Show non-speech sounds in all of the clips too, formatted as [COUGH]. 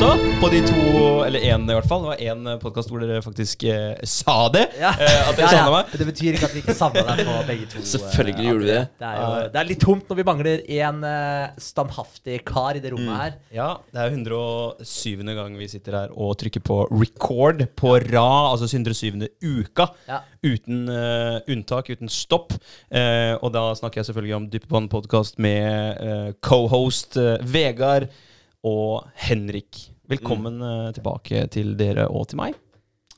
også, på de to Eller én, i hvert fall. Det var én podkast hvor dere faktisk eh, sa det. Ja. Eh, at dere Ja, savna meg. Men det betyr ikke at vi ikke savna deg på begge to. Selvfølgelig eh, gjorde vi det. Det er, jo, det er litt tomt når vi mangler en eh, standhaftig kar i det rommet her. Ja, det er 107. gang vi sitter her og trykker på record på rad, altså 107. uka. Ja. Uten eh, unntak, uten stopp. Eh, og da snakker jeg selvfølgelig om Dypvann-podkast med uh, cohost eh, Vegard og Henrik. Velkommen mm. tilbake til dere og til meg.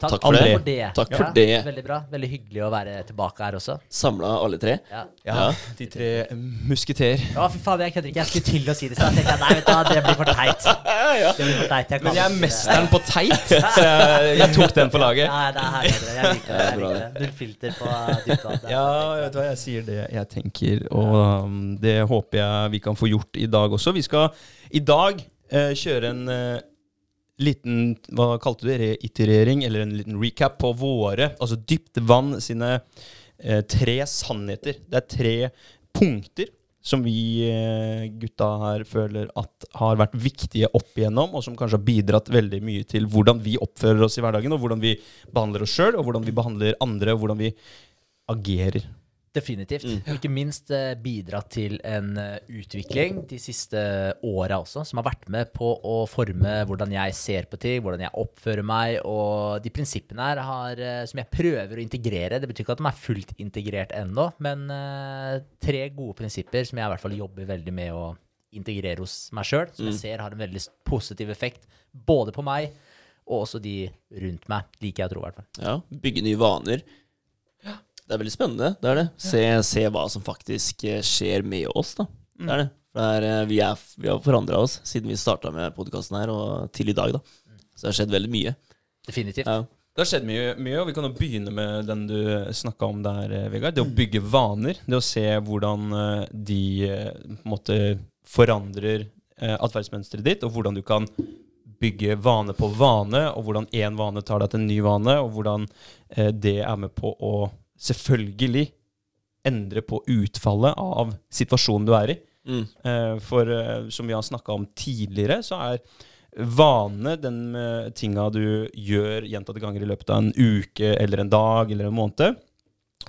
Takk, Takk for det. for det. Takk for det. Veldig bra. Veldig hyggelig å være tilbake her også. Samla alle tre. Ja. Ja, De tre musketer. Ja, fy faen, jeg kødder ikke. Jeg skulle til å si det, så jeg tenkte nei, vet du hva, det blir for teit. [LAUGHS] Det blir for teit. Jeg Men jeg er mesteren på teit, så jeg, jeg tok den på laget. Ja, det er herlig. Jeg liker det. Jeg liker det. Null filter på dypvann. Det er Ja, vet du hva, jeg sier det jeg tenker, og um, det håper jeg vi kan få gjort i dag også. Vi skal i dag eh, kjøre en eh, liten Hva kalte du det? Reiterering, eller en liten recap på våre, altså Dypt vann sine eh, tre sannheter. Det er tre punkter som vi eh, gutta her føler at har vært viktige opp igjennom, og som kanskje har bidratt veldig mye til hvordan vi oppfører oss i hverdagen, og hvordan vi behandler oss sjøl, og hvordan vi behandler andre, og hvordan vi agerer. Definitivt. Mm. Og ikke minst eh, bidratt til en eh, utvikling de siste åra også, som har vært med på å forme hvordan jeg ser på ting, hvordan jeg oppfører meg, og de prinsippene her har, eh, som jeg prøver å integrere. Det betyr ikke at de er fullt integrert ennå, men tre gode prinsipper som jeg i hvert fall jobber veldig med å integrere hos meg sjøl, som jeg ser har en veldig positiv effekt både på meg og også de rundt meg, liker jeg å tro i hvert fall. Ja, Bygge nye vaner. Det er veldig spennende. det er det. Se, se hva som faktisk eh, skjer med oss. da. Det er det. For eh, vi, er, vi har forandra oss siden vi starta med podkasten her, og til i dag. da. Så det har skjedd veldig mye. Definitivt. Ja. Det har skjedd mye, mye, og vi kan jo begynne med den du snakka om der, eh, Vegard. Det å bygge vaner. Det å se hvordan de på en måte forandrer atferdsmønsteret ditt, og hvordan du kan bygge vane på vane, og hvordan én vane tar deg til en ny vane, og hvordan det er med på å selvfølgelig endre på utfallet av situasjonen du er i. Mm. Eh, For eh, som vi har snakka om tidligere, så er vane den eh, tinga du gjør gjentatte ganger i løpet av en uke eller en dag eller en måned,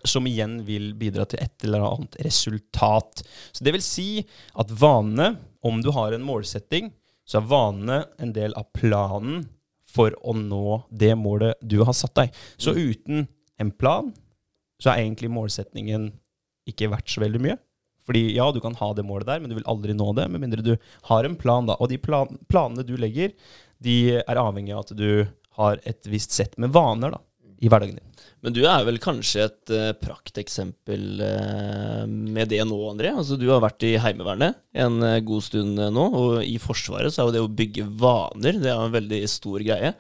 som igjen vil bidra til et eller annet resultat. Så det vil si at vanene, om du har en målsetting, så er vanene en del av planen for å nå det målet du har satt deg. Så uten en plan, så er egentlig målsetningen ikke verdt så veldig mye. Fordi ja, du kan ha det målet der, men du vil aldri nå det, med mindre du har en plan. da. Og de plan planene du legger, de er avhengig av at du har et visst sett med vaner da, i hverdagen din. Men du er vel kanskje et uh, prakteksempel uh, med det nå, André. Altså, du har vært i Heimevernet en uh, god stund nå, og i Forsvaret så er jo det å bygge vaner det er en veldig stor greie.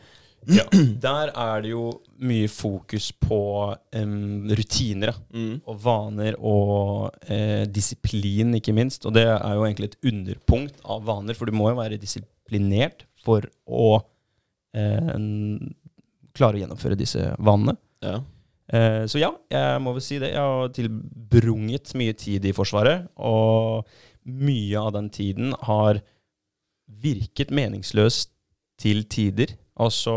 Ja. [CLEARS THROAT] Der er det jo mye fokus på um, rutiner. Mm. og vaner og eh, disiplin, ikke minst. Og det er jo egentlig et underpunkt av vaner, for du må jo være disiplinert for å eh, klare å gjennomføre disse vanene. Ja. Eh, så ja, jeg må vel si det. Jeg har tilbrunget mye tid i Forsvaret, og mye av den tiden har virket meningsløst til tider. Altså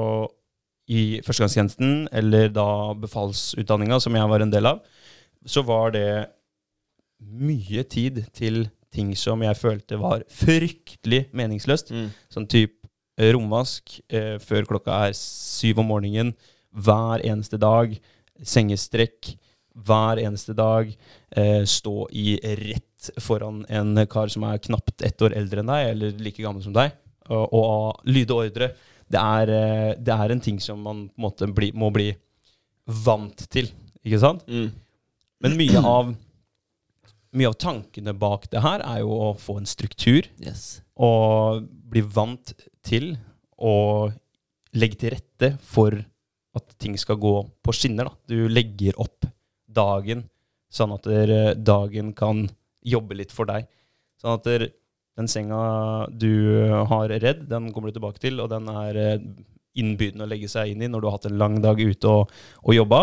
i førstegangstjenesten, eller da befalsutdanninga, som jeg var en del av, så var det mye tid til ting som jeg følte var fryktelig meningsløst. Mm. Sånn type eh, romvask eh, før klokka er syv om morgenen hver eneste dag. Sengestrekk hver eneste dag. Eh, stå i rett foran en kar som er knapt ett år eldre enn deg, eller like gammel som deg, og, og lyde ordre. Det er, eh, det er en ting som man på en måte bli, må bli vant til, ikke sant? Mm. Men mye av, mye av tankene bak det her er jo å få en struktur Yes. og bli vant til å legge til rette for at ting skal gå på skinner. Da. Du legger opp dagen sånn at der, dagen kan jobbe litt for deg. Sånn at der, den senga du har redd, den kommer du tilbake til, og den er eh, innbydende å legge seg inn i når du har hatt en lang dag ute og, og jobba.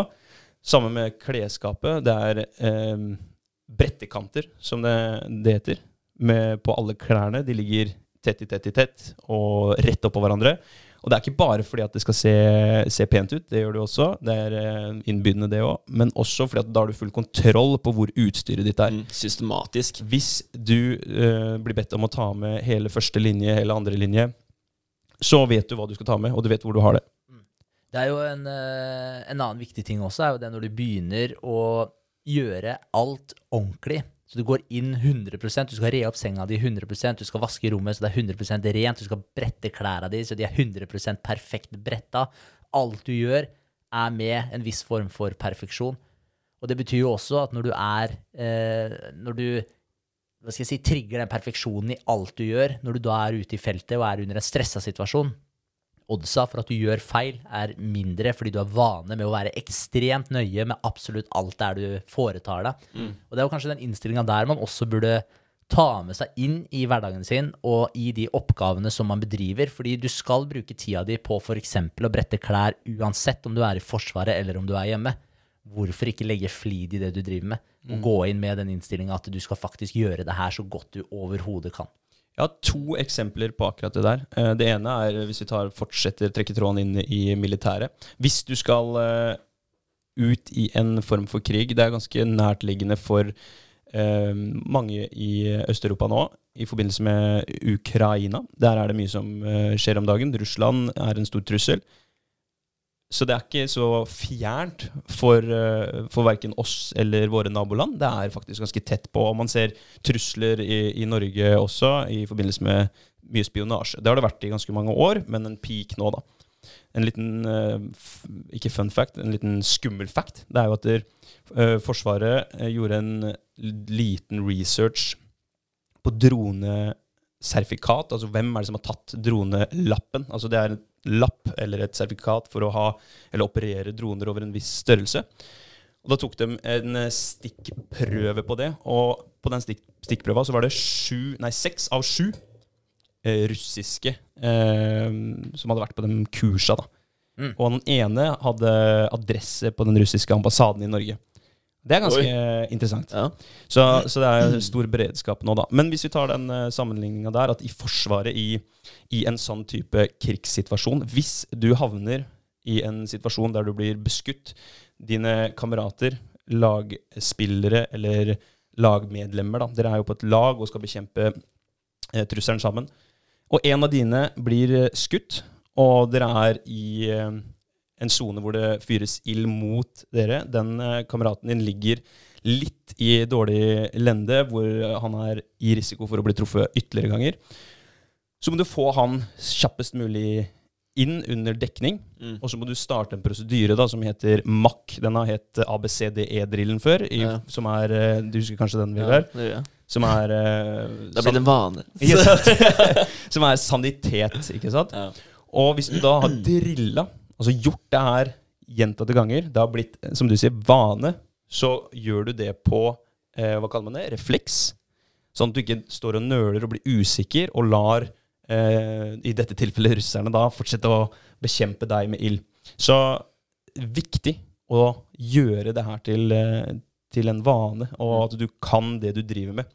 Samme med klesskapet. Det er eh, brettekanter, som det, det heter, med, på alle klærne. De ligger tett i tett i tett og rett oppå hverandre. Og det er ikke bare fordi at det skal se, se pent ut, det gjør det også. Det er eh, innbydende, det òg. Men også fordi at da har du full kontroll på hvor utstyret ditt er. Mm, systematisk. Hvis du uh, blir bedt om å ta med hele første linje, hele andre linje, så vet du hva du skal ta med, og du vet hvor du har det. Det er jo en, eh, en annen viktig ting også, er jo det når du begynner å gjøre alt ordentlig. Så du går inn 100% du skal re opp senga di 100% du skal vaske rommet så det er 100% rent, du skal brette klærne dine så de er 100% perfekt bretta. Alt du gjør, er med en viss form for perfeksjon. Og det betyr jo også at når du er eh, Når du hva skal jeg si, trigger den perfeksjonen i alt du gjør, når du da er ute i feltet og er under en stressa situasjon, oddsa for at du gjør feil, er mindre fordi du er vane med å være ekstremt nøye med absolutt alt der du foretar deg. Og det er jo kanskje den innstillinga der man også burde ta med seg inn i hverdagen sin og i de oppgavene som man bedriver. Fordi du skal bruke tida di på f.eks. å brette klær uansett om du er i Forsvaret eller om du er hjemme. Hvorfor ikke legge flid i det du driver med, og gå inn med den innstillinga at du skal faktisk gjøre det her så godt du overhodet kan. Jeg har to eksempler på akkurat det der. Eh, Det ene er hvis vi tar, fortsetter trekke tråden inn i militæret. Hvis du skal eh, ut i en form for krig, det er ganske nærtliggende for eh, mange i Øst-Europa nå, i forbindelse med Ukraina. Der er det mye som eh, skjer om dagen. Russland er en stor trussel. Så det er ikke så fjernt for, uh, for verken oss eller våre naboland. Det er faktisk ganske tett på. Og man ser trusler i, i Norge også i forbindelse med mye spionasje. Det har det vært i ganske mange år, men en peak nå, da. En liten, uh, ikke fun fact, en liten skummel fact, det er jo at der, uh, Forsvaret gjorde en liten research på dronesertifikat. Altså hvem er det som har tatt dronelappen? Altså det er en lapp eller et sertifikat for å ha eller operere droner over en viss størrelse. Og Da tok de en stikkprøve på det, og på den stikk, stikkprøva så var det sju, nei, seks av sju eh, russiske eh, som hadde vært på de kursa. da. Mm. Og den ene hadde adresse på den russiske ambassaden i Norge. Det er ganske interessant. Ja. Så, så det er stor beredskap nå, da. Men hvis vi tar den uh, sammenligninga der, at i Forsvaret, i, i en sånn type krigssituasjon Hvis du havner i en situasjon der du blir beskutt, dine kamerater, lagspillere eller lagmedlemmer, da, dere er jo på et lag og skal bekjempe eh, trusselen sammen, og en av dine blir eh, skutt, og dere er i eh, en sone hvor det fyres ild mot dere. Den eh, kameraten din ligger litt i dårlig lende, hvor han er i risiko for å bli truffet ytterligere ganger. Så må du få han kjappest mulig inn under dekning, Mm. og så må du starte en prosedyre da, som heter MAC. Den har hett ABCDE-drillen før, i, Ja. som er eh, Du husker kanskje den, Ja, det gjør jeg. Som er eh, Det blir blitt en vane. [LAUGHS] [LAUGHS] Som er sanitet, ikke sant? Ja. Og hvis du da har drilla, altså gjort det her gjentatte ganger, det har blitt, som du sier, vane, så gjør du det på eh, hva kaller man det, refleks. Sånn at du ikke står og nøler og blir usikker og lar, eh, i dette tilfellet russerne, da fortsette å bekjempe deg med ild. Så viktig å gjøre det her til, eh, til en vane, og at du kan det du driver med.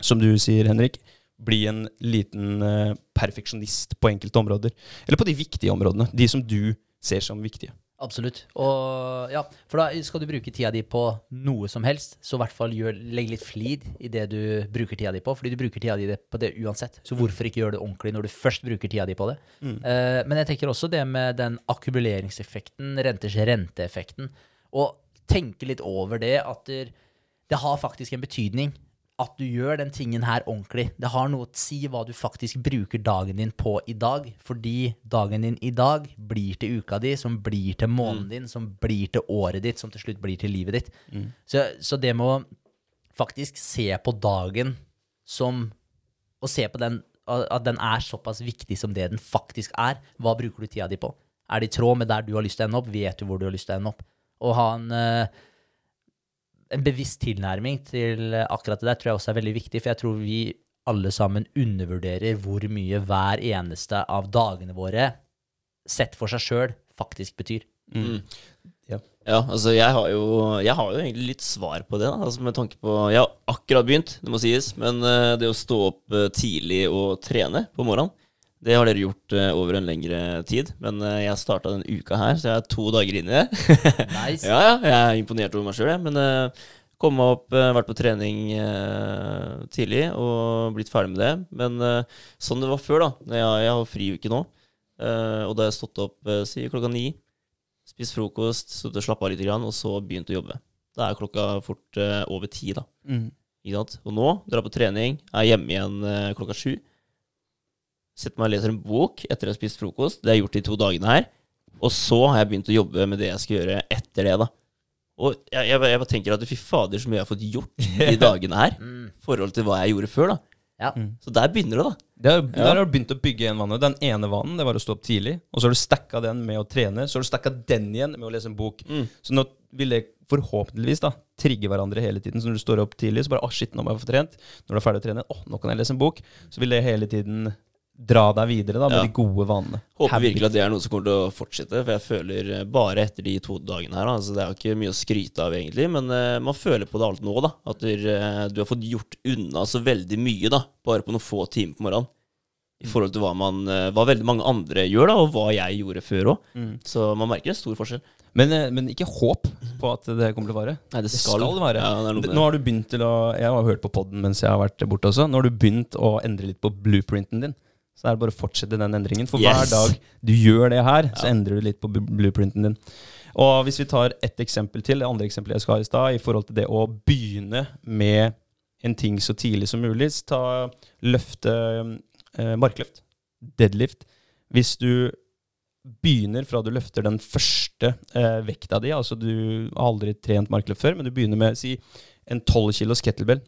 Som du sier, Henrik, bli en liten eh, perfeksjonist på enkelte områder. Eller på de viktige områdene. De som du ser som viktige. Absolutt. Og ja, for da skal du bruke tida di på noe som helst, så i hvert fall gjør, legg litt flid i det du bruker tida di på, fordi du bruker tida di på det uansett. Så hvorfor ikke gjøre det ordentlig når du først bruker tida di på det? Eh, men jeg tenker også det med den akkumuleringseffekten, renters renteeffekten, og tenke litt over det at det, det har faktisk en betydning at du gjør den tingen her ordentlig. Det har noe å si hva du faktisk bruker dagen din på i dag, fordi dagen din i dag blir til uka di, som blir til måneden din, som blir til året ditt, som til slutt blir til livet ditt. Så, så det med å faktisk se på dagen som Og se på den at den er såpass viktig som det den faktisk er. Hva bruker du tida di på? Er det i tråd med der du har lyst til å ende opp? Vet du hvor du har lyst til å ende opp? Å ha en eh, en bevisst tilnærming til akkurat det der tror jeg også er veldig viktig, for jeg tror vi alle sammen undervurderer hvor mye hver eneste av dagene våre, sett for seg sjøl, faktisk betyr. Mm. Ja, altså jeg har jo, jeg har jo egentlig litt svar på det, da. Altså med tanke på Jeg har akkurat begynt, det må sies, men eh, det å stå opp eh, tidlig og trene på morgenen, det har dere gjort uh, over en lengre tid. Men uh, jeg starta denne uka her, så jeg er to dager inn i det. Nice. [LAUGHS] ja, ja, jeg er imponert over meg sjøl, jeg. Men uh, kom meg opp, uh, vært på trening tidlig og blitt ferdig med det. Men sånn det var før, da. Jeg, jeg har friuke nå, og da har jeg stått opp uh, si klokka ni, spist frokost, sittet og slappa av litt, grann, og så begynt å jobbe. Da er klokka fort over ti, da. Sant? Og nå drar jeg på trening, er hjemme igjen klokka sju. Setter meg og leser en bok etter å ha spist frokost. Det har jeg gjort de to dagene her. Og så har jeg begynt å jobbe med det jeg skal gjøre etter det, da. Og jeg, jeg, jeg bare tenker at fy fader, så mye jeg har fått gjort de [LAUGHS] dagene her. Mm. I forhold til hva jeg gjorde før, da. Ja. Så der begynner det, da. Det er, Der har du begynt å bygge en vane. Den ene vanen det var å stå opp tidlig. Og så har du stacka den med å trene. Så har du stacka den igjen med å lese en bok. Mm. Så nå vil det forhåpentligvis da trigge hverandre hele tiden. Så når du står opp tidlig, så bare Å, shit, nå må jeg få trent. Når du er ferdig å trene, å, nå kan jeg lese en bok. Så vil det hele tiden dra deg videre da med Ja. de gode vanene. Håper Habit. virkelig at det er noe som kommer til å fortsette, for jeg føler eh, bare etter de to dagene her altså Det er jo ikke mye å skryte av, egentlig, men uh, man føler på det alt nå, da. At du, uh, du har fått gjort unna så veldig mye, da, bare på noen få timer på morgenen. I forhold til hva, man, eh, hva veldig mange andre gjør, da, og hva jeg gjorde før òg. Mm. Så man merker en stor forskjell. Men, eh, men ikke håp på at det kommer til å vare. Nei, det Det skal vare. Ja, det Nå har du begynt til å Jeg har hørt på podden mens jeg har vært borte også. Nå har du begynt å endre litt på blueprinten din. Så er det bare å fortsette den endringen. For Yes. hver dag du gjør det her, så endrer du litt på blueprinten din. Og hvis vi tar ett eksempel til, det andre eksempelet jeg skal ha i stad, i forhold til det å begynne med en ting så tidlig som mulig, så ta løfte eh, markløft. Deadlift. Hvis du begynner fra du løfter den første eh, vekta di, altså du har aldri trent markløft før, men du begynner med si en 12 kilos kettlebell.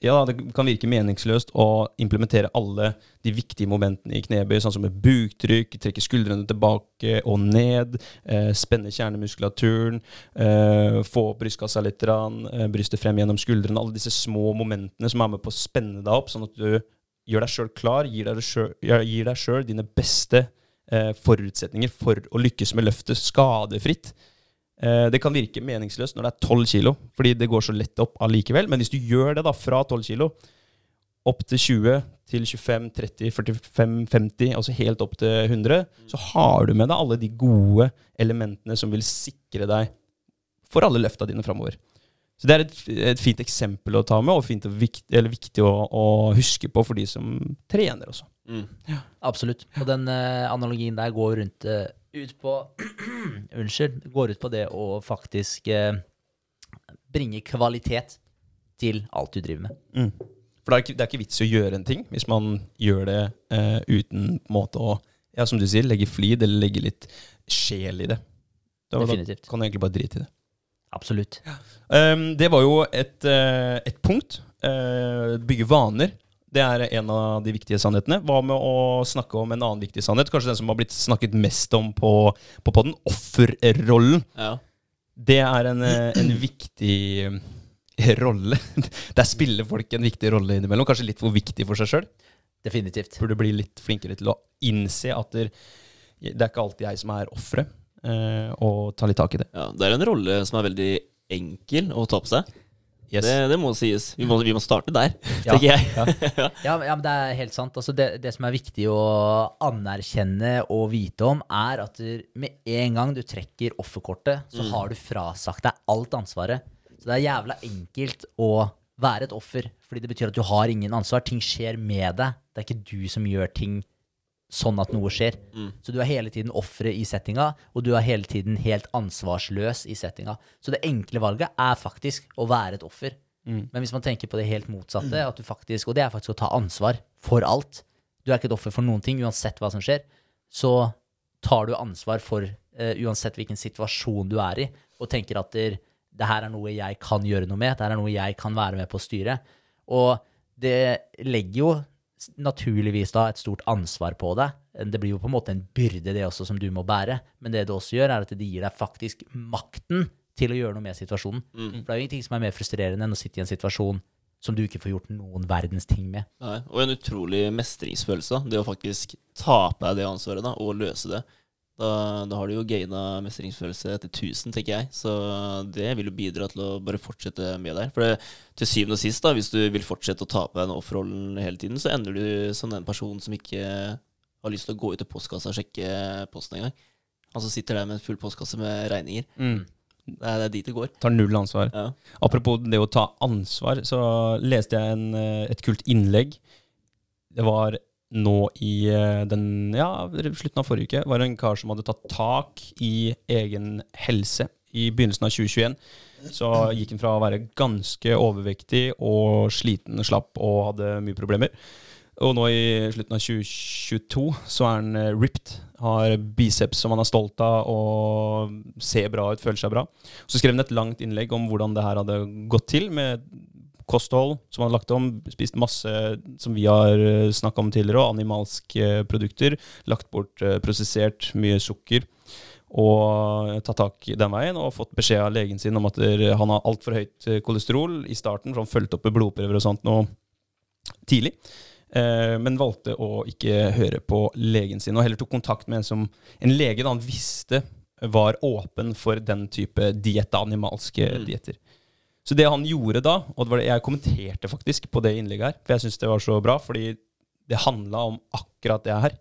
Ja, det kan virke meningsløst å implementere alle de viktige momentene i knebøy, sånn som med buktrykk, trekke skuldrene tilbake og ned, eh, spenne kjernemuskulaturen, eh, få opp brystkassa litt, eh, brystet frem gjennom skuldrene, alle disse små momentene som er med på å spenne deg opp, sånn at du gjør deg sjøl klar, gir deg sjøl dine beste eh, forutsetninger for å lykkes med løftet skadefritt. Eh, det kan virke meningsløst når det er 12 kilo, fordi det går så lett opp allikevel. Men hvis du gjør det da fra 12 kilo opp til 20, til 25, 30, 45, 50, altså helt opp til 100, så har du med deg alle de gode elementene som vil sikre deg for alle løfta dine framover. Så det er et, et fint eksempel å ta med, og fint og vikt, eller viktig å, å huske på for de som trener også. Mm. Absolutt. Og den eh, analogien der går rundt eh, ut på [CLEARS THROAT] Unnskyld. Går ut på det å faktisk eh, bringe kvalitet til alt du driver med. Mm. For det er, ikke, det er ikke vits i å gjøre en ting hvis man gjør det eh, uten måte å ja, som du sier, legge flid eller legge litt sjel i det. Da, da kan du egentlig bare drite i det. Absolutt. Um, det var jo et, eh, et punkt. Uh, bygge vaner. Det er en av de viktige sannhetene. Hva med å snakke om en annen viktig sannhet? Kanskje den som har blitt snakket mest om på, på podden. Offerrollen. Ja. Det er en, en viktig rolle. Der spiller folk en viktig rolle innimellom. Kanskje litt for viktig for seg sjøl. Definitivt. Burde bli litt flinkere til å innse at det, det er ikke alltid jeg som er offeret, eh, og ta litt tak i det. ja. Det er en rolle som er veldig enkel å ta på seg. Yes. Det, det må sies. Vi må, vi må starte der, [LAUGHS] Ja. tenker jeg. Ja, [LAUGHS] ja, men det er helt sant. Altså det, det som er viktig å anerkjenne og vite om, er at du, med en gang du trekker offerkortet, så har du frasagt deg alt ansvaret. Så det er jævla enkelt å være et offer, fordi det betyr at du har ingen ansvar. Ting skjer med deg. Det er ikke du som gjør ting sånn at noe skjer. Så du er hele tiden offeret i settinga, og du er hele tiden helt ansvarsløs i settinga. Så det enkle valget er faktisk å være et offer. Men hvis man tenker på det helt motsatte, at du faktisk, og det er faktisk å ta ansvar for alt Du er ikke et offer for noen ting, uansett hva som skjer. Så tar du ansvar for uh, uansett hvilken situasjon du er i, og tenker at det, det her er noe jeg kan gjøre noe med, det her er noe jeg kan være med på å styre. Og det legger jo naturligvis da et stort ansvar på deg. Det blir jo på en måte en byrde, det også, som du må bære. Men det det også gjør, er at det gir deg faktisk makten til å gjøre noe med situasjonen. For det er jo ingenting som er mer frustrerende enn å sitte i en situasjon som du ikke får gjort noen verdens ting med. Nei, og en utrolig mestringsfølelse. Det å faktisk ta på deg det ansvaret da, og løse det. Da, da har du jo gaina mestringsfølelse til 1000, tenker jeg. Så det vil jo bidra til å bare fortsette med der. For det, til syvende og sist, da, hvis du vil fortsette å ta på deg offerrollen hele tiden, så ender du som den personen som ikke har lyst til å gå ut til postkassa og sjekke posten engang. Han som sitter der med en full postkasse med regninger. Mm. Det er, det er dit det går. Tar null ansvar. Ja. Apropos det å ta ansvar, så leste jeg en, eh, et kult innlegg. Det var nå i eh, den ja, slutten av forrige uke, var det en kar som hadde tatt tak i egen helse. I begynnelsen av 2021 så gikk han fra å være ganske overvektig og sliten, slapp og hadde mye problemer. Og nå i slutten av 2022 så er han eh, ripped. Har biceps som han er stolt av og ser bra ut, føler seg bra. Så skrev han et langt innlegg om hvordan det her hadde gått til med kosthold som han lagt om. Spist masse som vi har snakka om tidligere, og animalske produkter. Lagt bort eh, prosessert, mye sukker. Og tatt tak den veien og fått beskjed av legen sin om at han har altfor høyt eh, kolesterol i starten, for han fulgte opp med blodprøver og sånt noe tidlig. Eh, men valgte å ikke høre på legen sin, og heller tok kontakt med en, som, en lege da han visste var åpen for den type diett, animalske Mm. dietter. Så det han gjorde da, og det var det jeg kommenterte faktisk på det innlegget her, for jeg syns det var så bra, fordi det handla om akkurat det her.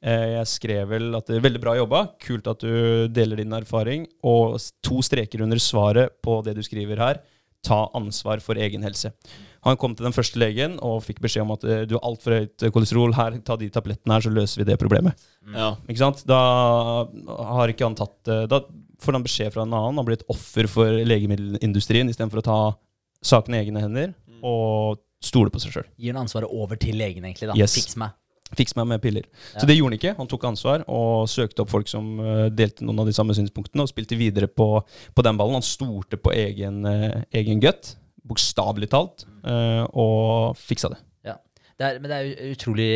Eh, Jeg skrev vel at det er veldig bra jobba, kult at du deler din erfaring, og to streker under svaret på det du skriver her. Ta ansvar for egen helse. Han kom til den første legen og fikk beskjed om at eh, du har altfor høyt kolesterol. Her, ta de tablettene her, så løser vi det problemet. Ja. Ikke sant? Da har ikke han tatt eh, Da får han beskjed fra en annen. Han blir et offer for legemiddelindustrien istedenfor å ta saken i egne hender og stole på seg sjøl. Gir han ansvaret over til legen, egentlig. da. Yes. Fiks meg. Fiks meg med piller. Ja. Så det gjorde han ikke. Han tok ansvar og søkte opp folk som eh, delte noen av de samme synspunktene, og spilte videre på, på den ballen. Han stolte på egen, uh, egen gutt, bokstavelig talt, eh, og fiksa det. Det er, men det er utrolig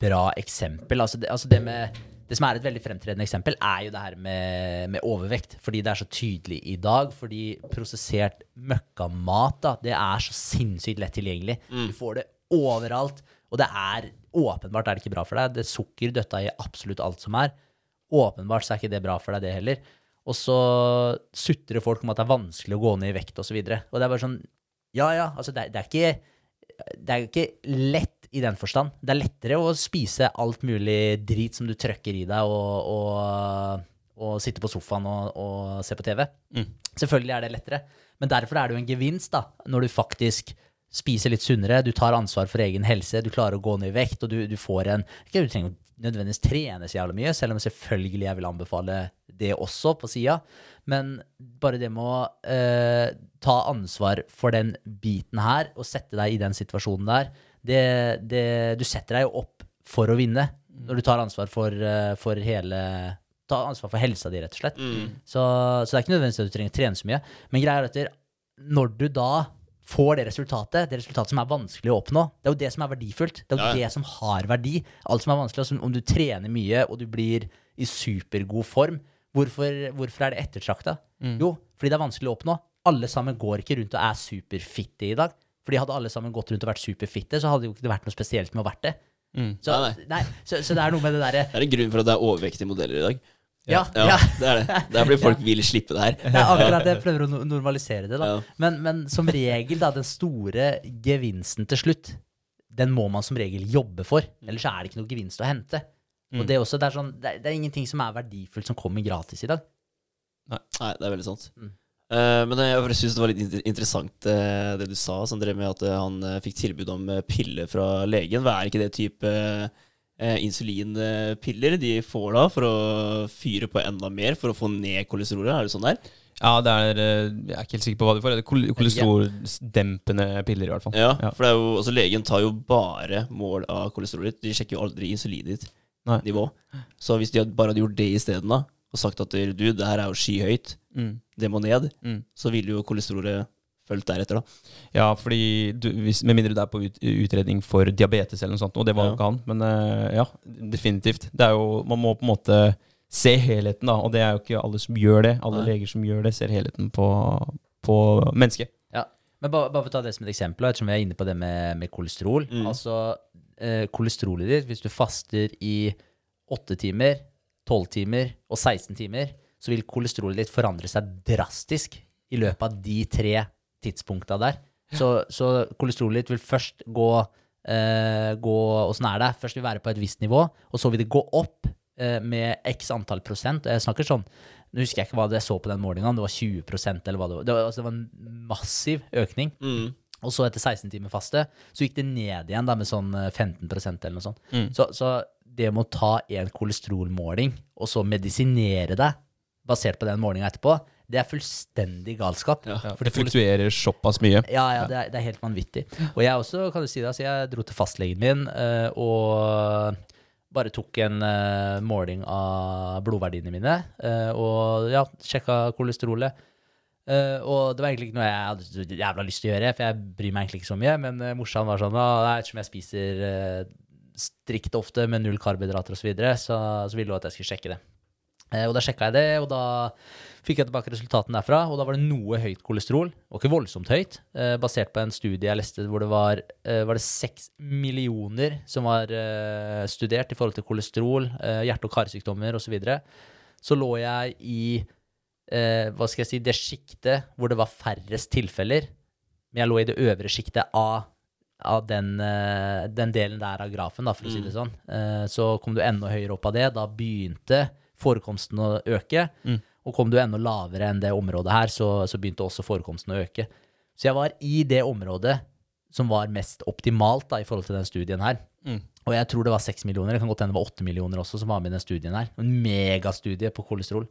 bra eksempel. Altså det, altså det, med, det som er et veldig fremtredende eksempel, er jo det her med, med overvekt. Fordi det er så tydelig i dag. Fordi prosessert møkkamat da, det er så sinnssykt lett tilgjengelig. Du får det overalt. Og det er åpenbart er det ikke bra for deg. Det er sukker døtta i absolutt alt som er. Åpenbart så er ikke det bra for deg, det heller. Og så sutrer folk om at det er vanskelig å gå ned i vekt osv. Og, så videre. og det er bare sånn Ja, ja, altså det, det er ikke det er ikke lett i den forstand. Det er lettere å spise alt mulig drit som du trøkker i deg, og, og, og sitte på sofaen og, og se på TV. Mm. Selvfølgelig er det lettere. Men derfor er det jo en gevinst da, når du faktisk spiser litt sunnere, du tar ansvar for egen helse, du klarer å gå ned i vekt, og du, du får en Ikke du trenger nødvendigvis trene så jævlig mye, selv om selvfølgelig jeg vil anbefale det også på sida. Men bare det med å eh, ta ansvar for den biten her, og sette deg i den situasjonen der, det, det, du setter deg jo opp for å vinne. Når du tar ansvar for, eh, for hele Ta ansvar for helsa di, rett og slett. Mm. Så, så det er ikke nødvendigvis at du trenger å trene så mye. Men greia er at når du da får det resultatet, det resultatet som er vanskelig å oppnå, det er jo det som er verdifullt. Det er jo Ja, det som har verdi. Alt som er vanskelig, altså om du trener mye og du blir i supergod form, hvorfor, hvorfor er det ettertrakta? Jo, fordi det er vanskelig å oppnå. Alle sammen går ikke rundt og er superfitte i dag. Fordi hadde alle sammen gått rundt og vært superfitte, så hadde det jo ikke vært noe spesielt med å vært det. Mm. Så, Nei, nei, så, så det er noe med det derre [LAUGHS] Det er en grunn for at det er overvektige modeller i dag. ja, Ja, ja. det er det. Det er fordi folk vil slippe det her. [LAUGHS] Det er akkurat det. Jeg prøver å normalisere det. da. Ja. Men, men som regel, da, den store gevinsten til slutt, den må man som regel jobbe for. Ellers er det ikke noe gevinst å hente. Og det er, også, det, er sånn, det, er, det er ingenting som er verdifullt som kommer gratis i dag. Nei, det er veldig sant. Mm. Eh, men jeg bare synes det var litt inter- interessant eh, det du sa, Sondre, med at eh, han fikk tilbud om piller fra legen. Hva er ikke det type insulinpiller de får da, for å fyre på enda mer, for å få ned kolesterolet? Er det sånn der? Ja, det er Jeg er ikke helt sikker på hva du får. Det er kol- Kolesterolsdempende piller, i hvert fall. Ja, Ja. for det jo, altså legen tar jo bare mål av kolesterolet. De sjekker jo aldri insulinet ditt nivå. Så hvis de bare hadde gjort det isteden, og sagt at du, det her er jo skyhøyt, Mm. Det må ned, Mm. så vil jo kolesterolet fulgt deretter, da. Ja, fordi du, hvis, Med mindre du er på ut, utredning for diabetes eller noe sånt, og det var jo Ja. ikke han. Men uh, ja, definitivt. Det er jo, man må på en måte se helheten, da. Og det er jo ikke alle som gjør det. Alle Nei. leger som gjør det, ser helheten på, på mennesket. Ja. Men bare, bare for å ta det som et eksempel, og ettersom vi er inne på det med, med kolesterol. Mm. Altså, eh, kolesterolet ditt, hvis du faster i åtte timer, 12 timer og 16 timer, så vil kolesterolet ditt forandre seg drastisk i løpet av de tre tidspunkta der. Så, så kolesterolet ditt vil først gå, eh, gå Åssen er det? Først vil være på et visst nivå, og så vil det gå opp eh, med x antall prosent. Jeg snakker sånn Nå husker jeg ikke hva jeg så på den målinga, det var 20% eller hva det var. Det var, altså, det var en massiv økning. Mm. Og så etter 16 timer faste, så gikk det ned igjen da med sånn eh, 15% eller noe sånt. Så, så det med å ta en kolesterolmåling, og så medisinere deg basert på den målinga etterpå, det er fullstendig galskap. Ja, For det fluktuerer såpass mye. ja, ja, det er, det er helt vanvittig. Og jeg også, kan du si det, altså jeg dro til fastlegen min eh, og bare tok en eh, måling av blodverdiene mine, eh, og ja, sjekka kolesterolet. Uh, og det var egentlig ikke noe jeg hadde så jævla lyst til å gjøre, for jeg bryr meg egentlig ikke så mye, men uh, morsan var sånn, «Å, er ettersom jeg spiser uh, strikt ofte med null karbohydrater og så videre, så, så ville hun at jeg skulle sjekke det. Eh, og da sjekka jeg det, og da fikk jeg tilbake resultatene derfra, og da var det noe høyt kolesterol, og ikke voldsomt høyt, eh, basert på en studie jeg leste hvor det var, eh, var det seks millioner som var studert i forhold til kolesterol, hjerte- og karsykdommer osv. Så, videre. så lå jeg i eh, hva skal jeg si, det sjiktet hvor det var færrest tilfeller, men jeg lå i det øvre sjiktet av av den, den delen der av grafen, da, for å si det sånn. Eh, så kom du enda høyere opp av det. Da begynte forekomsten å øke. Og kom du enda lavere enn det området her, så, så begynte også forekomsten å øke. Så jeg var i det området som var mest optimalt da, i forhold til den studien her. Og jeg tror det var seks millioner, det kan godt hende det var åtte millioner også som var med i den studien her. En megastudie på kolesterol.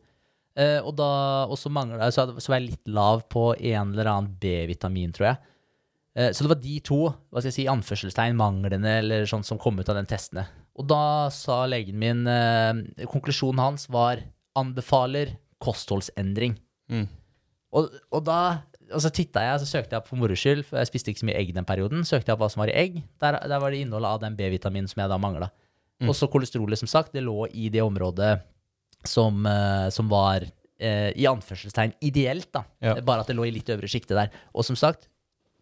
Eh, og da så manglet, så, så var jeg litt lav på en eller annen B-vitamin, tror jeg. Eh, Så det var de to hva skal jeg si, anførselstegn, manglende eller sånt, som kom ut av den testene. Og da sa legen min eh, Konklusjonen hans var anbefaler kostholdsendring. Mm. Og, og da og så titta jeg, så søkte jeg for moro skyld, for jeg spiste ikke så mye egg den perioden. Søkte jeg opp hva som var i egg. Der, der var det innholdet av den B-vitaminen som jeg da mangla. Og så kolesterolet, som sagt, det lå i det området som, eh, som var eh, i anførselstegn ideelt, da. Ja. Bare at det lå i litt øvre sjikte der. Og som sagt,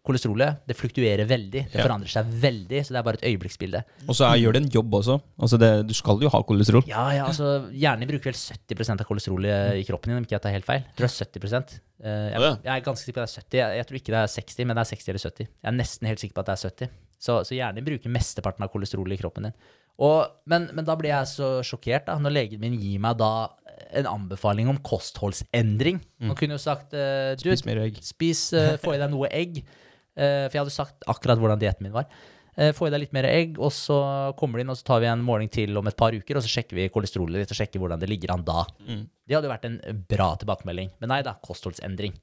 kolesterolet det fluktuerer veldig. Det Ja. forandrer seg veldig, så det er bare et øyeblikksbilde. Og så gjør det en jobb også. Altså det, du skal jo ha kolesterol. Ja, ja, altså Hjernen bruker vel 70% av kolesterolet i kroppen din, om ikke jeg tar helt feil. Jeg tror det er 70 Eh, jeg, jeg er ganske sikker på at det er 70. Jeg, jeg tror ikke det er 60, men det er 60 eller 70. Jeg er nesten helt sikker på at det er 70. Så, så hjernen bruker mesteparten av kolesterolet i kroppen din. Og, men, men da blir jeg så sjokkert da, når legen min gir meg da en anbefaling om kostholdsendring. Man kunne jo sagt eh, du, Spis mer egg. Spis, eh, få i deg noe egg. Eh, for jeg hadde sagt akkurat hvordan dietten min var. Eh, få i deg litt mer egg, og så kommer du inn, og så tar vi en måling til om et par uker, og så sjekker vi kolesterolet ditt og sjekker hvordan det ligger an da. Det hadde jo vært en bra tilbakemelding. Men nei da, kostholdsendring.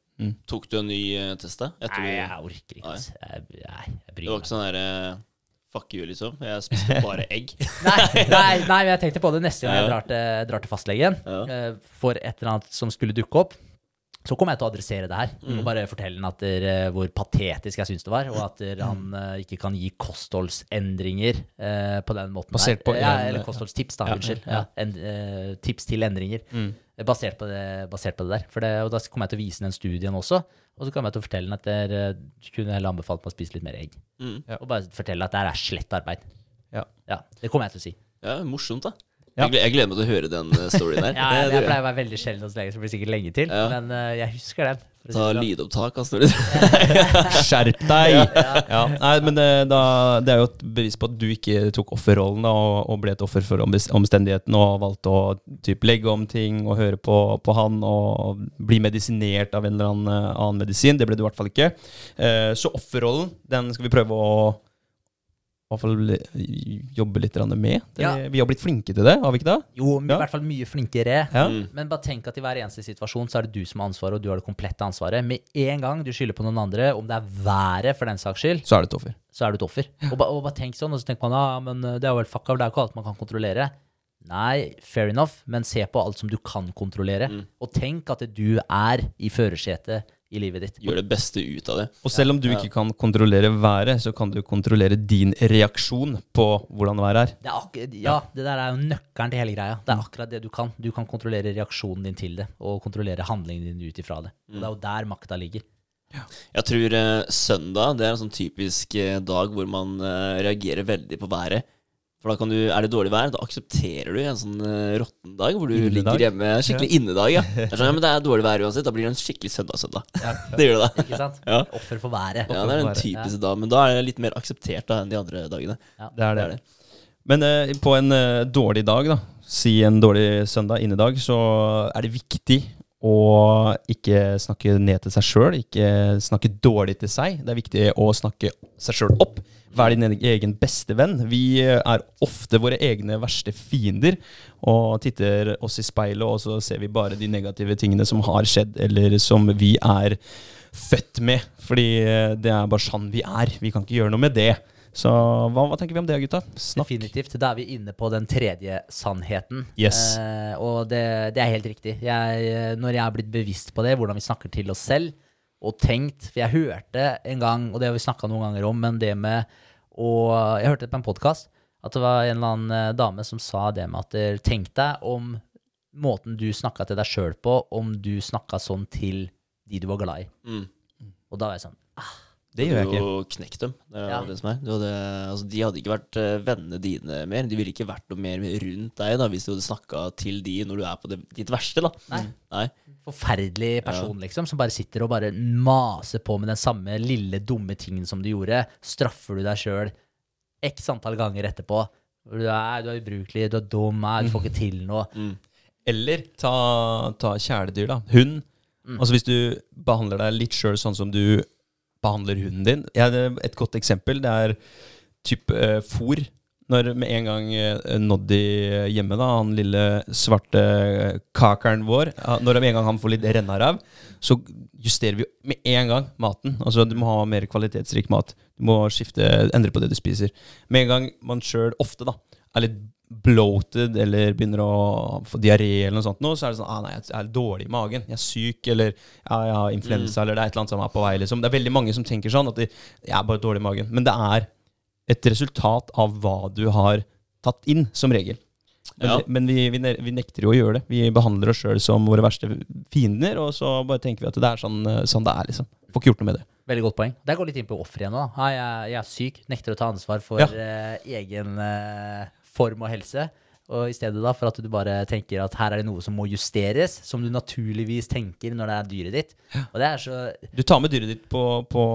Tok du en ny eh, test, da? Nei, jeg orker ikke. ass. Jeg, jeg, jeg Det bryr var meg ikke sånn derre Fuck you, liksom. Jeg spiste [LAUGHS] bare egg. Nei, nei, nei, men jeg tenkte på det neste gang jeg drar til, drar til fastlegen Ja. for et eller annet som skulle dukke opp. Så kommer jeg til å adressere det her Mm. og bare fortelle han at der, eh, hvor patetisk jeg syns det var, og at der, han uh, ikke kan gi kostholdsendringer uh, på den måten Basert der. på ja, Eller kostholdstips, da. Ja, Unnskyld. ja. Ja, en, uh, tips til endringer. Mm. Basert på, det, basert på det der. For det, og da kommer jeg til å vise den studien også. Og så kommer jeg til å fortelle han at dere kunne heller anbefalt meg å spise litt mer egg. Mm. Og bare fortelle at det her er slett arbeid. Ja. Ja, Det kommer jeg til å si. Ja, morsomt, da. Ja. Jeg, gleder, meg til å høre den eh, storyen der. [LAUGHS] Ja, jeg, det jeg pleier å være veldig sjelden hos legen, så det blir sikkert lenge til. Ja. Men uh, jeg husker den. Ta sånn. lydopptak av storyen. [LAUGHS] Skjerp deg! [LAUGHS] Ja. Nei, men det, da, det er jo et bevis på at du ikke tok offerrollen da, og, og ble et offer for omstendighetene og valgte å typ, legge om ting og høre på, på han og bli medisinert av en eller annen eh, annen medisin. Det ble du i hvert fall ikke. Uh, så offerrollen, den skal vi prøve å hvert fall jobbe litt med. Det, Ja. Vi har blitt flinke til det, har vi ikke det? Jo, Ja. i hvert fall mye flinkere. Ja. Mm. Men bare tenk at i hver eneste situasjon så er det du som har ansvaret, og du har det komplette ansvaret. Med en gang du skylder på noen andre, om det er været for den saks skyld, Så er det et offer. så er du et offer. Og, ba, og bare tenk sånn, og så tenker man ja, men eh, det er vel fuck up, det er jo ikke alt man kan kontrollere. Nei, fair enough, men se på alt som du kan kontrollere. Og tenk at du er i førersetet i livet ditt. Gjør det beste ut av det. Og selv om du ikke kan kontrollere været, så kan du kontrollere din reaksjon på hvordan været er. Det er ja, det der er jo nøkkelen til hele greia. Det er akkurat det du kan. Du kan kontrollere reaksjonen din til det, og kontrollere handlingen din ut ifra det. Og det er jo der makta ligger. Jeg tror uh, søndag det er en sånn typisk uh, dag hvor man uh, reagerer veldig på været. For da kan du, er det dårlig vær, da aksepterer du en sånn uh, råtten dag hvor du Innedag. ligger hjemme. Skikkelig innedag, ja. Det er sånn, ja, men det er dårlig vær uansett. Da blir det en skikkelig søndag-søndag. [LAUGHS] Det gjør det da. Ikke sant? Ja. Offer for været. Ja, det er den typiske dag, men da er det litt mer akseptert da enn de andre dagene. Det er det. Det er det. Men uh, på en uh, dårlig dag, da, si en dårlig søndag, innedag, så er det viktig å ikke snakke ned til seg sjøl, ikke snakke dårlig til seg. Det er viktig å snakke seg sjøl opp. Vær din egen beste venn. Vi er ofte våre egne verste fiender og titter oss i speilet, og så ser vi bare de negative tingene som har skjedd, eller som vi er født med. Fordi eh, det er bare sånn vi er. Vi kan ikke gjøre noe med det. Så hva, hva tenker vi om det, gutta? Snakk. Definitivt. Da er vi inne på den tredje sannheten. Yes. Eh, og det, det er helt riktig. Jeg, eh, når jeg er blitt bevisst på det, hvordan vi snakker til oss selv, og tenkt For jeg hørte en gang, og det har vi snakka noen ganger om, men det med å Jeg hørte det på en podkast, at det var en eller annen eh, dame som sa det med at eh, Tenk deg om måten du snakka til deg sjøl på, om du snakka sånn til de du var glad i. Mm. Og da var jeg sånn Det gjør jeg Du ikke. hadde jo knekt dem. Det er Ja. det som er. Du hadde, altså, de hadde ikke vært eh, vennene dine mer. De ville ikke vært noe mer rundt deg da, hvis du hadde snakka til de når du er på det, ditt verste. da. Nei. Nei. forferdelig person, liksom, som bare sitter og bare maser på med den samme lille, dumme tingen som du gjorde. Straffer du deg sjøl x antall ganger etterpå. Du er, du er ubrukelig, du er dum, du får ikke til noe. Mm. Eller ta, ta kjæledyr, da. Hund. Altså Hvis du behandler deg litt sjøl sånn som du behandler hunden din. Et godt eksempel det er type uh, fôr. Når med en gang eh, Noddy hjemme, da, han lille svarte eh, kakeren vår Når med en gang han får litt rennarav, så justerer vi med en gang maten. Altså Du må ha mer kvalitetsrik mat. Du må skifte, endre på det du spiser. Med en gang man sjøl ofte da er litt bloated eller begynner å få diaré eller noe sånt, nå, så er det sånn ah, nei, jeg er dårlig i magen. Jeg er syk, eller ja, jeg har influensa, eller det er et eller annet som er på vei. Liksom. Det er veldig mange som tenker sånn at de, jeg er bare dårlig i magen. Men det er et resultat av hva du har tatt inn, som regel. Men, Ja. men vi, vi, vi nekter jo å gjøre det. Vi behandler oss sjøl som våre verste fiender, og så bare tenker vi at det er sånn, sånn det er, liksom. Får ikke gjort noe med det. Veldig godt poeng. Der går litt inn på offeret igjen nå. Jeg, jeg er syk, nekter å ta ansvar for Ja. uh, egen eh, form og helse. Og i stedet da, for at du bare tenker at her er det noe som må justeres, som du naturligvis tenker når det er dyret ditt. Og det er så Du tar med dyret ditt på, på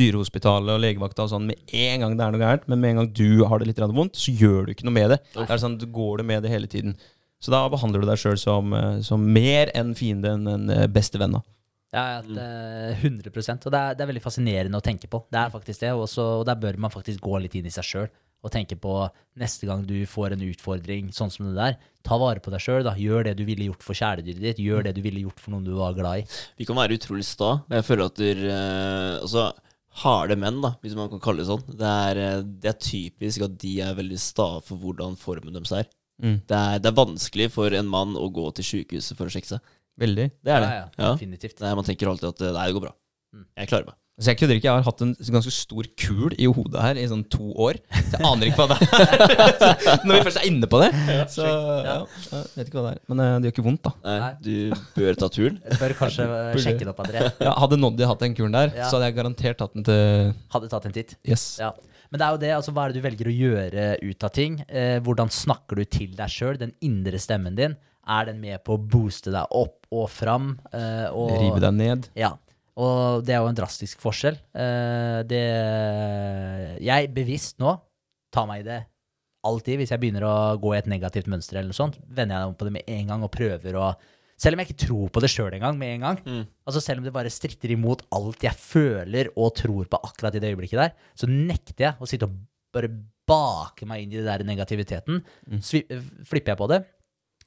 dyrehospitalet og legevakta og sånn med en gang det er noe gærent, men med en gang du har det litt vondt, så gjør du ikke noe med det. Det er sånn, Du går det med det hele tiden. Så da behandler du deg sjøl som, eh, som mer enn fiende enn en eh, beste venn. da. Ja, ja, det, 100 Og det er, det er veldig fascinerende å tenke på. Det er faktisk det. Også, og der bør man faktisk gå litt inn i seg sjøl og tenke på neste gang du får en utfordring sånn som det der, ta vare på deg sjøl. Gjør det du ville gjort for kjæledyret ditt. Gjør det du ville gjort for noen du var glad i. Vi kan være utrolig sta, jeg føler at der, eh, altså, harde menn, da, hvis man kan kalle det sånn, det er, eh, det er typisk at de er veldig sta for hvordan formen deres er. Mm. Det er. Det er vanskelig for en mann å gå til sykehuset for å sjekke seg. Veldig. Det er det. Ja, ja, Ja. definitivt. Nei, man tenker alltid at eh, nei, det går bra. Mm. Jeg klarer meg. Så jeg kødder ikke. Jeg har hatt en ganske stor kul i hodet her i sånn to år. Så jeg aner ikke hva det er. [LAUGHS] Når vi først er inne på det. Så ja, jeg vet ikke hva det er. Men eh, det gjør ikke vondt, da. Nei, Nei. du bør ta turen. Jeg bør kanskje eh, sjekke det opp, André. Ja, hadde Noddy hatt den kulen der, så hadde jeg garantert tatt den til Hadde tatt en titt. Yes. Ja. Men det er jo det, altså hva er det du velger å gjøre ut av ting? Eh, hvordan snakker du til deg sjøl? Den indre stemmen din. Er den med på å booste deg opp og fram? Eh, og, Rive deg ned. Ja. Og det er jo en drastisk forskjell. Eh, det Jeg bevisst nå tar meg i det alltid. Hvis jeg begynner å gå i et negativt mønster eller noe sånt, vender jeg meg om på det med en gang og prøver å Selv om jeg ikke tror på det sjøl engang, med en gang. Mm. Altså Selv om det bare stritter imot alt jeg føler og tror på akkurat i det øyeblikket der, så nekter jeg å sitte og bare bake meg inn i det der negativiteten. Mm. flipper jeg på det,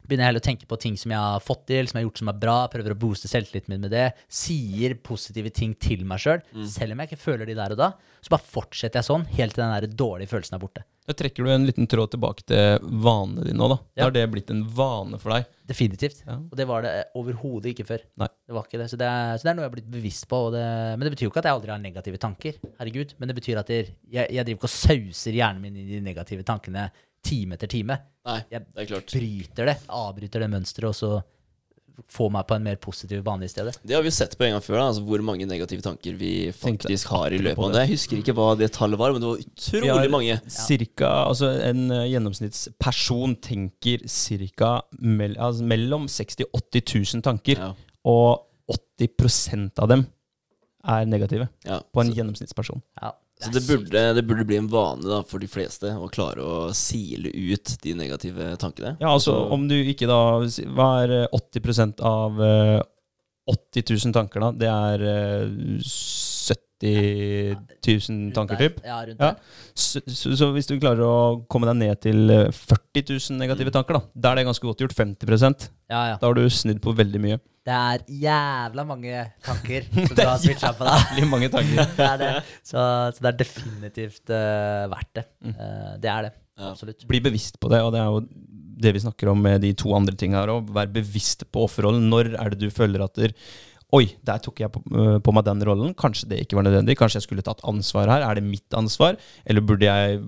begynner jeg heller å tenke på ting som jeg har fått til, som jeg har gjort som er bra, prøver å booste selvtilliten min med det, sier positive ting til meg sjøl, selv om jeg ikke føler de der og da. Så bare fortsetter jeg sånn helt til den der dårlige følelsen er borte. Da trekker du en liten tråd tilbake til vanene dine nå, da. Da har det blitt en vane for deg. Definitivt. Ja. Og det var det overhodet ikke før. Nei. Det var ikke det. Så det er, så det er noe jeg har blitt bevisst på. Det, men det betyr jo ikke at jeg aldri har negative tanker. Herregud. Men det betyr at jeg, jeg driver ikke og sauser hjernen min i de negative tankene time etter time. Nei, Jeg det er klart. bryter det, avbryter det mønsteret, og så får meg på en mer positiv bane i stedet. Det har vi jo sett på en gang før, da, altså hvor mange negative tanker vi faktisk har i løpet av det. Jeg husker ikke hva det tallet var, men det var utrolig Vi har mange. Cirka, altså En eh, gjennomsnittsperson tenker cirka mell, altså mellom 60 000 80 000 tanker, Ja. og 80% av dem er negative Ja. på en gjennomsnittsperson. Ja, Så det burde, det burde bli en vane da, for de fleste å klare å sile ut de negative tankene. Ja, altså Så- om du ikke da Hva er eh, 80 av eh, 80 000 tanker, da? Det er eh, 70 000 tanker, typ. Ja, rundt Ja. der. Så, så, så hvis du klarer å komme deg ned til eh, 40 000 negative tanker, da Da er det ganske godt gjort. 50% Ja, ja. Da har du snudd på veldig mye. Det er jævla mange tanker [LAUGHS] som du har switcha på deg. Mange tanker. [LAUGHS] Det er det. Så, så det er definitivt uh, verdt det. Eh, det er det. Ja. Absolutt. Bli bevisst på det, og det er jo det vi snakker om med de to andre tinga her òg. Vær bevisst på offerrollen. Når er det du føler at der, Oi, der tok jeg på, øh, på meg den rollen. Kanskje det ikke var nødvendig. Kanskje jeg skulle tatt ansvar her. Er det mitt ansvar? Eller burde jeg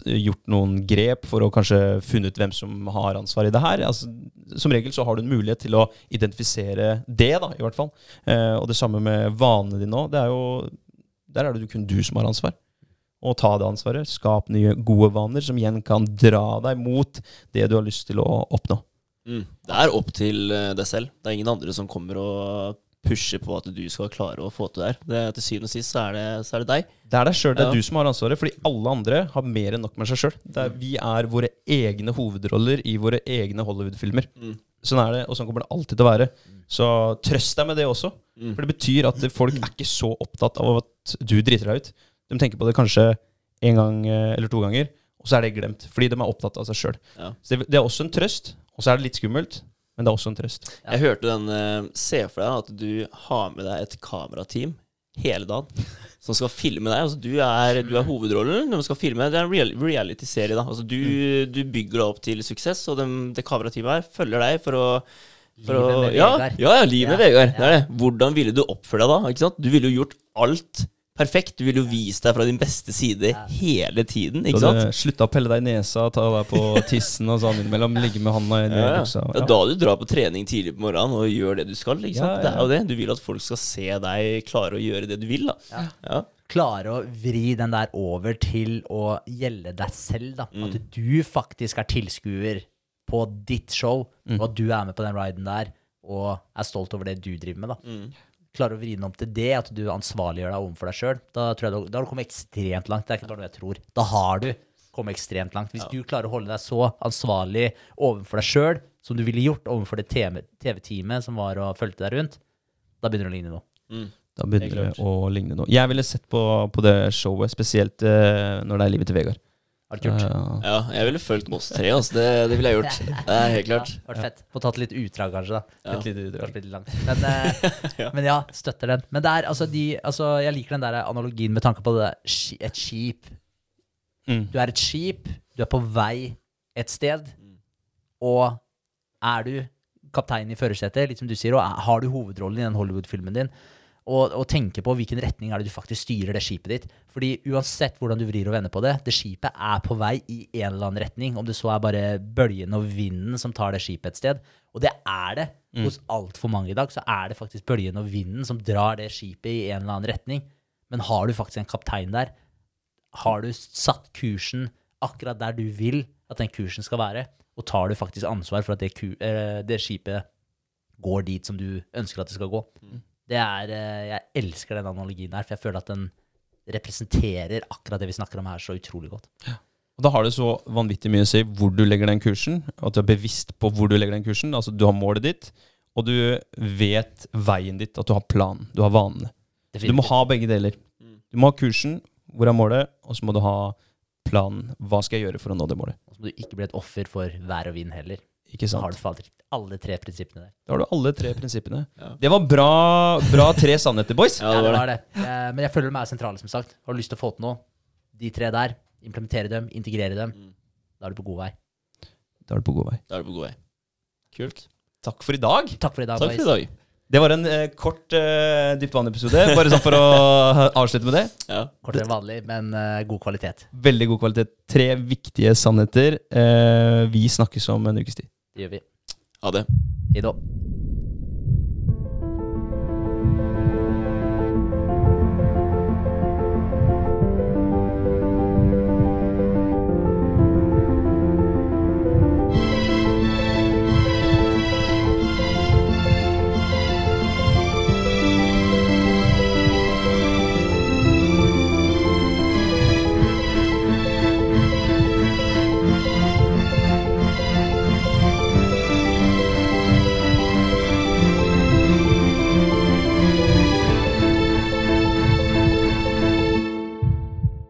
gjort noen grep for å kanskje funnet ut hvem som har ansvar i det her? Altså, som regel så har du en mulighet til å identifisere det, da, i hvert fall. Eh, og det samme med vanene dine òg. Er Der er det jo kun du som har ansvar. Og ta det ansvaret. Skap nye, gode vaner som igjen kan dra deg mot det du har lyst til å oppnå. Mm. Det er opp til eh, deg selv. Det er ingen andre som kommer og pusher på at du skal klare å få til det her. Det, til syvende og sist så er det, så er det deg. Det er deg sjøl, det er Ja. du som har ansvaret, fordi alle andre har mer enn nok med seg sjøl. Vi er våre egne hovedroller i våre egne Hollywood-filmer. Mm. Sånn er det, og sånn kommer det alltid til å være. Så trøst deg med det også. Mm. For det betyr at folk er ikke så opptatt av at du driter deg ut. De tenker på det kanskje en gang eh, eller to ganger, og så er det glemt. Fordi de er opptatt av seg sjøl. Ja. Så det, det er også en trøst, og så er det litt skummelt, men det er også en trøst. Ja. Jeg hørte den uh, Se for deg at du har med deg et kamerateam hele dagen [LAUGHS] som skal filme deg. Altså, du, er, du er hovedrollen, de skal filme. Det er en reality-serie. da Altså, du, du bygger deg opp til suksess, og de, det kamerateamet her følger deg for å for å, Livet med ja, Vegard. ja, ja, livet med Ja, Vegard. Det er det. Hvordan ville du oppføre deg da? Ikke sant? Du ville jo gjort alt perfekt. Du vil jo vise deg fra din beste side hele tiden. Ikke sant? Slutta å pelle deg i nesa, ta deg på [LAUGHS] tissen og sånn innimellom. Ligge med handa i Ja, buksa. Ja. da du drar på trening tidlig på morgenen og gjør det du skal. Ikke sant? Ja, ja, Det er jo det. Du vil at folk skal se deg klare å gjøre det du vil. da Ja. Ja. klare å vri den der over til å gjelde deg selv. da. Mm. At du faktisk er tilskuer på ditt show, Mm. og at du er med på den riden der og er stolt over det du driver med. da. Mm. Klare å vri den om til det, at du ansvarliggjør deg overfor deg sjøl. Da, tror jeg du- da har du kommet ekstremt langt. Det er ikke bare noe jeg tror. Da har du kommet ekstremt langt. Hvis du klarer å holde deg så ansvarlig overfor deg sjøl som du ville gjort overfor det TV TV-teamet som var og fulgte deg rundt, da begynner det å ligne noe. Mm. Da begynner det å ligne noe. Jeg ville sett på, på det showet, spesielt uh, når det er livet til Vegard. Ikke gjort? Eh, Ja, jeg ville fulgt Moss 3. Altså. Det, det ville jeg gjort. [LAUGHS] Det er helt klart. Ja, vært fett. Få tatt litt utdrag, kanskje. da. Ja. et lite utdrag. Litt langt. Men, [LAUGHS] ja. men ja, støtter den. Men det er, altså, de, altså, jeg liker den der analogien med tanke på det, et skip. Mm. Du er et skip, du er på vei et sted, og er du kaptein i førersetet, litt som du sier, og har du hovedrollen i den Hollywood-filmen din, og, og tenke på hvilken retning er det du faktisk styrer det skipet ditt. Fordi uansett hvordan du vrir og vender på det, det skipet er på vei i en eller annen retning, om det så er bare bølgen og vinden som tar det skipet et sted. Og det er det hos altfor mange i dag, så er det faktisk bølgen og vinden som drar det skipet i en eller annen retning. Men har du faktisk en kaptein der, har du satt kursen akkurat der du vil at den kursen skal være, og tar du faktisk ansvar for at det, eh, det skipet går dit som du ønsker at det skal gå. Det er, eh, Jeg elsker den analogien her, for jeg føler at den representerer akkurat det vi snakker om her, så utrolig godt. Og da har det så vanvittig mye å si hvor du legger den kursen, og at du er bevisst på hvor du legger den kursen. Altså du har målet ditt, og du vet veien ditt, at du har planen, du har vanene. Du må ha begge deler. Du må ha kursen, hvor er målet, og så må du ha planen. Hva skal jeg gjøre for å nå det målet? Og så må du ikke bli et offer for vær og vind heller. Ikke Så har du fader alle tre prinsippene der. Da har du alle tre prinsippene. Ja. Det var bra, bra tre sannheter, boys. Ja, det var det. Eh, Men jeg føler de er sentrale, som sagt. Har du lyst til å få til noe, de tre der, implementere dem, integrere dem, Mm. da er du på god vei. Da er du på god vei. Da er du på god vei. Kult. Takk for i dag. Takk for i dag, Takk for i dag. Det var en eh, kort eh, dypt vann-episode, bare sånn for å avslutte med det. Ja. Kortere enn vanlig, men eh, god kvalitet. Veldig god kvalitet. Tre viktige sannheter. Eh, vi snakkes om en ukes tid. Det gjør vi. Ha det. Hei da.